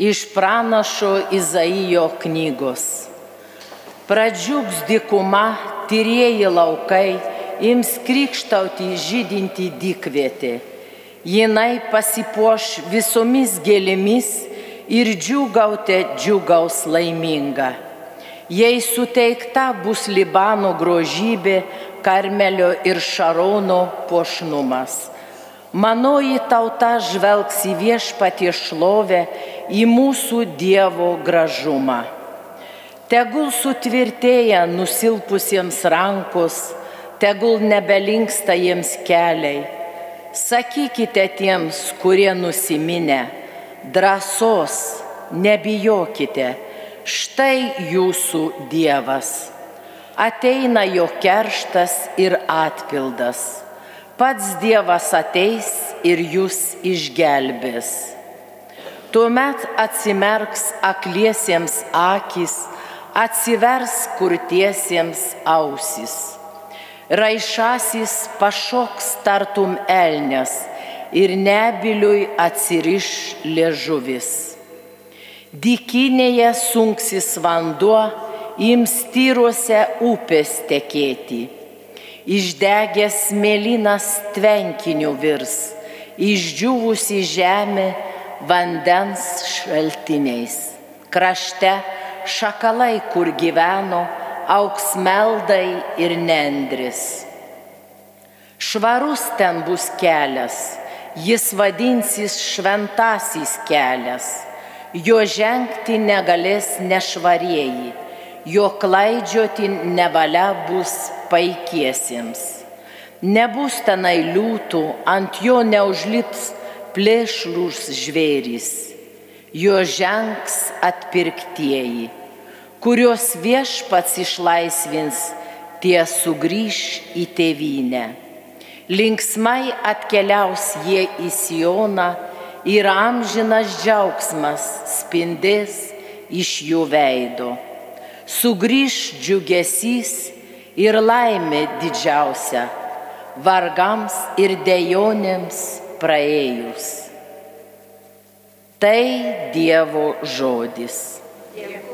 Iš pranašo Izaijo knygos. Pradžiugs dikuma, tyrieji laukai, ims krikštauti žydinti dikvietė. Jinai pasipuoš visomis gėlėmis ir džiugautė džiugaus laiminga. Jei suteikta bus Libano grožybė, Karmelio ir Šarono pošnumas. Manoji tauta žvelgs į viešpatie šlovę, į mūsų Dievo gražumą. Tegul sutvirtėja nusilpusiems rankos, tegul nebelinksta jiems keliai. Sakykite tiems, kurie nusiminę, drąsos, nebijokite štai jūsų Dievas. Ateina jo kerštas ir atpildas. Pats Dievas ateis ir jūs išgelbės. Tuomet atsimerks akliesiems akis, atsivers kurtiesiems ausis. Raišasis pašoks tartum elnes ir nebiliui atsiriš liežuvis. Dikinėje sunksis vanduo, ims tyruose upės tekėti. Išdegęs mėlynas tvenkiniu virs, išdžiūvusi žemė vandens šaltiniais. Krašte šakalai, kur gyveno, auks meldai ir nendris. Švarus ten bus kelias, jis vadinsis šventasis kelias jo žengti negalės nešvarieji, jo klaidžioti nevalia bus paikiesiems. Nebus tenai liūtų, ant jo neužlips plėšrus žvėrys, jo žengs atpirktieji, kuriuos viešpats išlaisvins, tie sugrįž į tėvynę. Linksmai atkeliaus jie į Sioną, ir amžinas džiaugsmas spindės iš jų veido. Sugryž džiugesys ir laimė didžiausia vargams ir dejonėms praėjus. Tai Dievo žodis. Dėkojame.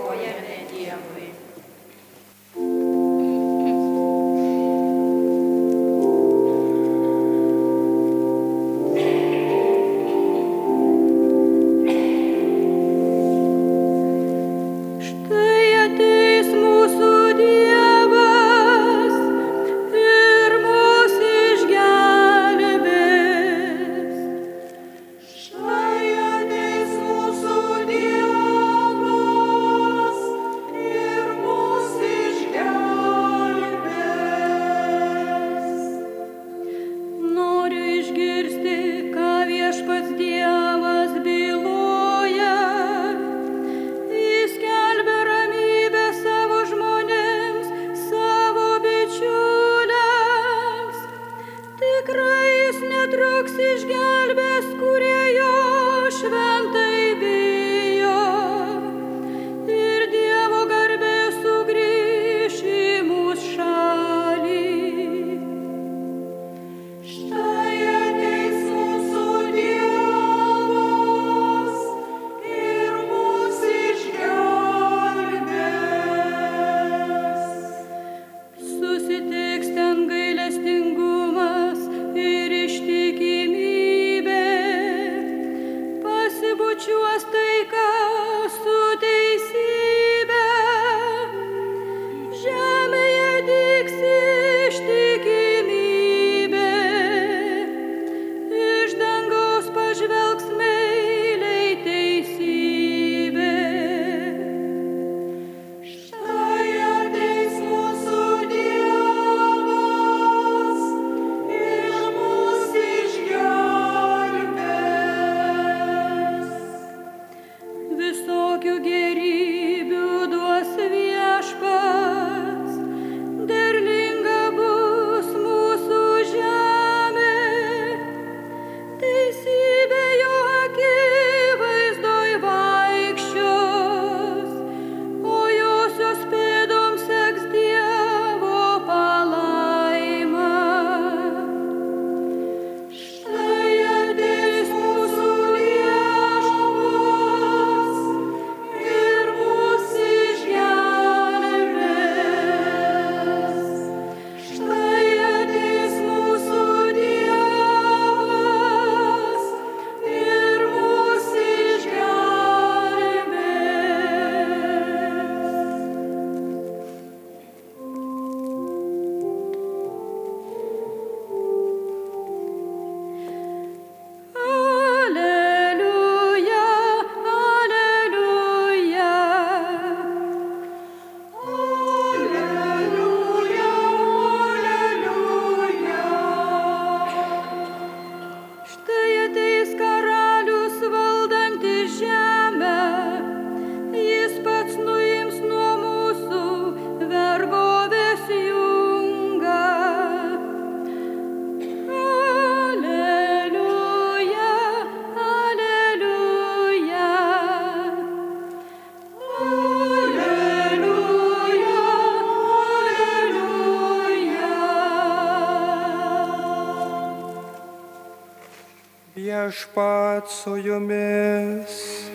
Viešpat su jumis.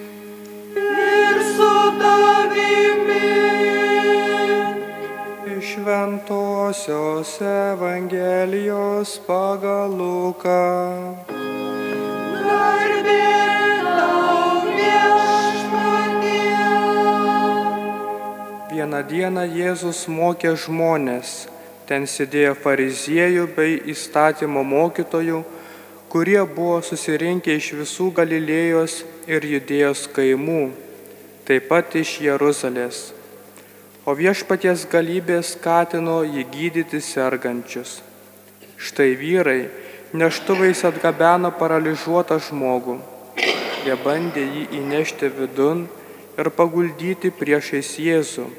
ir su tavimi. Iš Šventojios Evangelijos pagal Luką. Vieną dieną Jėzus mokė žmonės. Ten sėdėjo fariziejų bei įstatymo mokytojų, kurie buvo susirinkę iš visų Galilėjos ir Judėjos kaimų, taip pat iš Jeruzalės. O viešpaties galybė skatino jį gydyti sergančius. Štai vyrai neštuvais atgabeno paralyžiuotą žmogų. Jie bandė jį įnešti vidun ir paguldyti priešais Jėzų.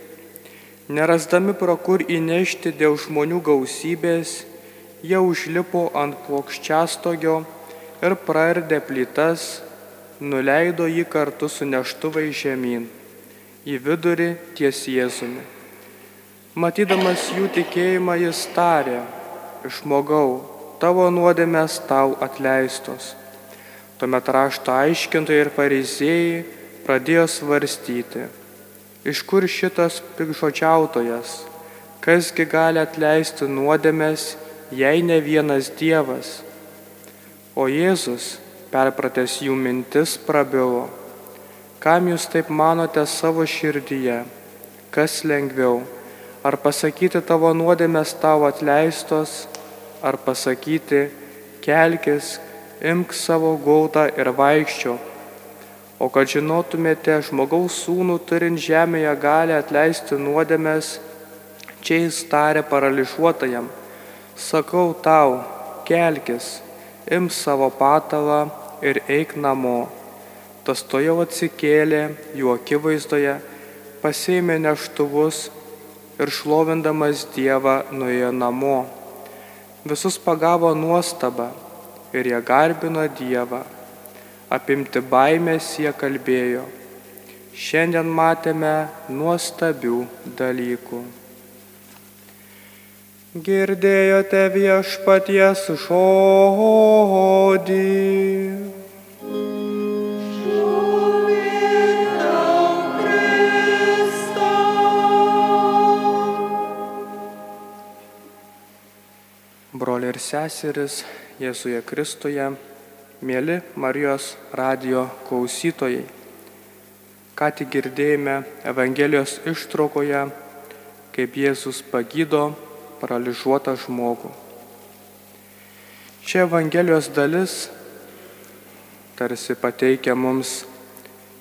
Nerasdami pro kur įnešti dėl žmonių gausybės, jie užlipo ant plokščiastogio ir praardė plytas, nuleido jį kartu su neštuvai žemyn, į vidurį ties Jėzumi. Matydamas jų tikėjimą jis tarė, žmogau, tavo nuodėmės tau atleistos. Tuomet rašto aiškintojai ir fariziejai pradėjo svarstyti, iš kur šitas pikžodžiautojas, kasgi gali atleisti nuodėmės, jei ne vienas Dievas. O Jėzus, perpratęs jų mintis, prabilo, kam jūs taip manote savo širdyje, kas lengviau, ar pasakyti tavo nuodėmės tau atleistos, ar pasakyti, kelkis, imk savo gautą ir vaikščio. O kad žinotumėte žmogaus sūnų turint žemėje gali atleisti nuodėmės, čia jis tarė paralyžiuotajam, sakau tau, kelkis, imk savo patalą ir eik namo. Tas to jau atsikėlė jų akivaizdoje, pasėmė neštuvus ir šlovindamas Dievą nuėjo namo. Visus pagavo nuostaba ir jie garbino Dievą. Apimti baimės jie kalbėjo. Šiandien matėme nuostabių dalykų. Girdėjote viešpaties žodį. Broliai ir seseris Jėzuje Kristuje, mėly Marijos radio klausytojai. Ką tik girdėjome Evangelijos ištraukoje, kaip Jėzus pagydo paralyžiuotą žmogų. Ši Evangelijos dalis tarsi pateikia mums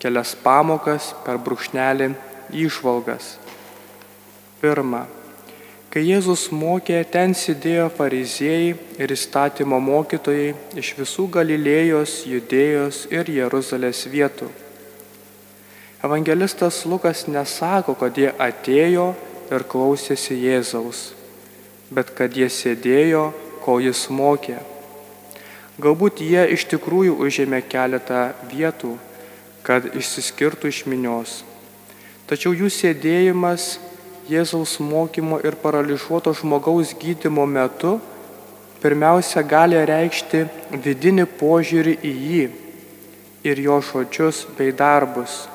kelias pamokas per brūkšnelį išvalgas. Pirma, kai Jėzus mokė, ten sėdėjo fariziejai ir įstatymo mokytojai iš visų Galilėjos, Judėjos ir Jeruzalės vietų. Evangelistas Lukas nesako, kad jie atėjo ir klausėsi Jėzaus, bet kad jie sėdėjo, kol jis mokė. Galbūt jie iš tikrųjų užėmė keletą vietų, kad išsiskirtų iš minios. Tačiau jų sėdėjimas Jėzaus mokymo ir paralyžiuoto žmogaus gydimo metu pirmiausia gali reikšti vidinį požiūrį į jį ir jo žodžius bei darbus.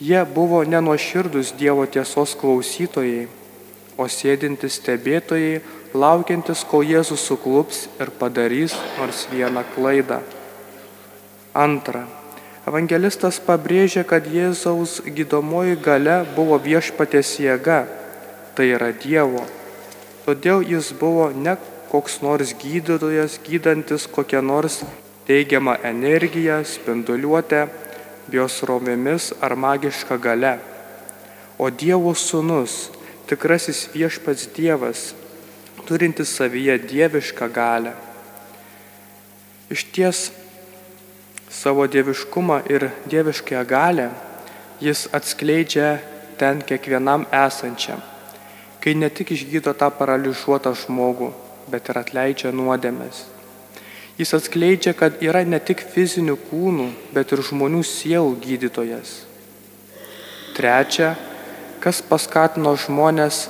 Jie buvo nenuoširdus Dievo tiesos klausytojai, o sėdintys stebėtojai, laukiantis, kol Jėzus suklups ir padarys nors vieną klaidą. Antra. Evangelistas pabrėžia, kad Jėzaus gydomoji gale buvo viešpatės jėga, tai yra Dievo. Todėl jis buvo ne koks nors gydytojas, gydantis kokią nors teigiamą energiją, spinduliuotę, jos romėmis ar magišką gale, o Dievo sūnus, tikrasis viešpats Dievas, turintis savyje dievišką galę. Iš ties savo dieviškumą ir dieviškąją galę jis atskleidžia ten kiekvienam esančiam, kai ne tik išgydo tą paralyžiuotą žmogų, bet ir atleidžia nuodėmės. Jis atskleidžia, kad yra ne tik fizinių kūnų, bet ir žmonių sielų gydytojas. Trečia, kas paskatino žmonės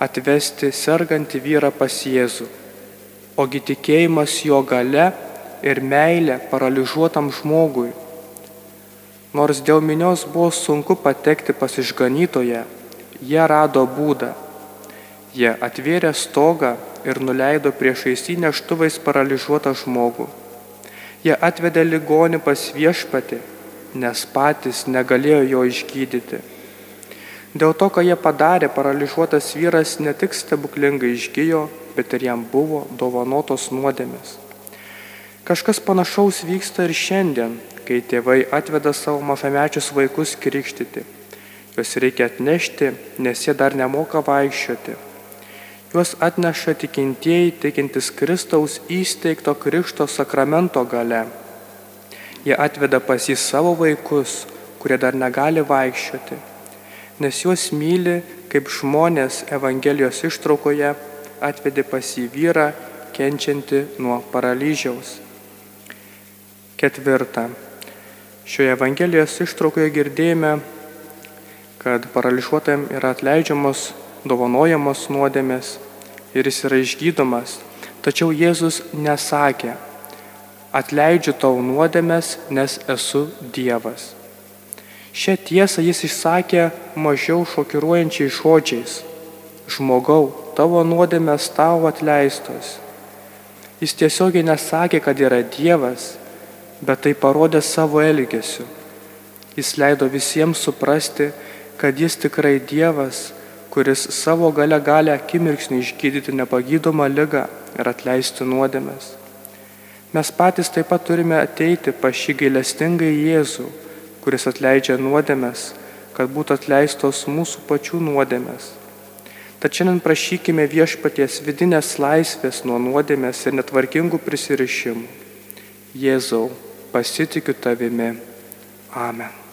atvesti sergantį vyrą pas Jėzų. Ogi tikėjimas jo gale ir meilę paralyžiuotam žmogui. Nors dėl minios buvo sunku patekti pas išganytoje, jie rado būdą. Jie atvėrė stogą ir nuleido priešais jį neštuvais paralyžiuotą žmogų. Jie atvedė ligonį pas viešpatį, nes patys negalėjo jo išgydyti. Dėl to, ką jie padarė, paralyžiuotas vyras ne tik stebuklingai išgyjo, bet ir jam buvo dovanotos nuodėmės. Kažkas panašaus vyksta ir šiandien, kai tėvai atveda savo mažamečius vaikus krikštyti. Juos reikia atnešti, nes jie dar nemoka vaikščioti. Juos atneša tikintieji, tikintis Kristaus įsteigto Krikšto sakramento gale. Jie atveda pas jį savo vaikus, kurie dar negali vaikščioti, nes juos myli, kaip žmonės Evangelijos ištraukoje atvedė pas jį vyrą, kenčianti nuo paralyžiaus. Ketvirta. Šioje Evangelijos ištraukoje girdėjome, kad paralyžiuotam yra atleidžiamos dovanojamos nuodėmės ir jis yra išgydomas. Tačiau Jėzus nesakė, atleidžiu tau nuodėmės, nes esu Dievas. Šią tiesą jis išsakė mažiau šokiruojančiais žodžiais. Žmogau, tavo nuodėmės tau atleistos. Jis tiesiogiai nesakė, kad yra Dievas, bet tai parodė savo elgesiu. Jis leido visiems suprasti, kad jis tikrai Dievas kuris savo gale gali akimirksnį išgydyti nepagydomą lygą ir atleisti nuodėmės. Mes patys taip pat turime ateiti pa šį gailestingą Jėzų, kuris atleidžia nuodėmės, kad būtų atleistos mūsų pačių nuodėmės. Tad šiandien prašykime viešpaties vidinės laisvės nuo nuodėmės ir netvarkingų prisirišimų. Jėzau, pasitikiu tavimi. Amen.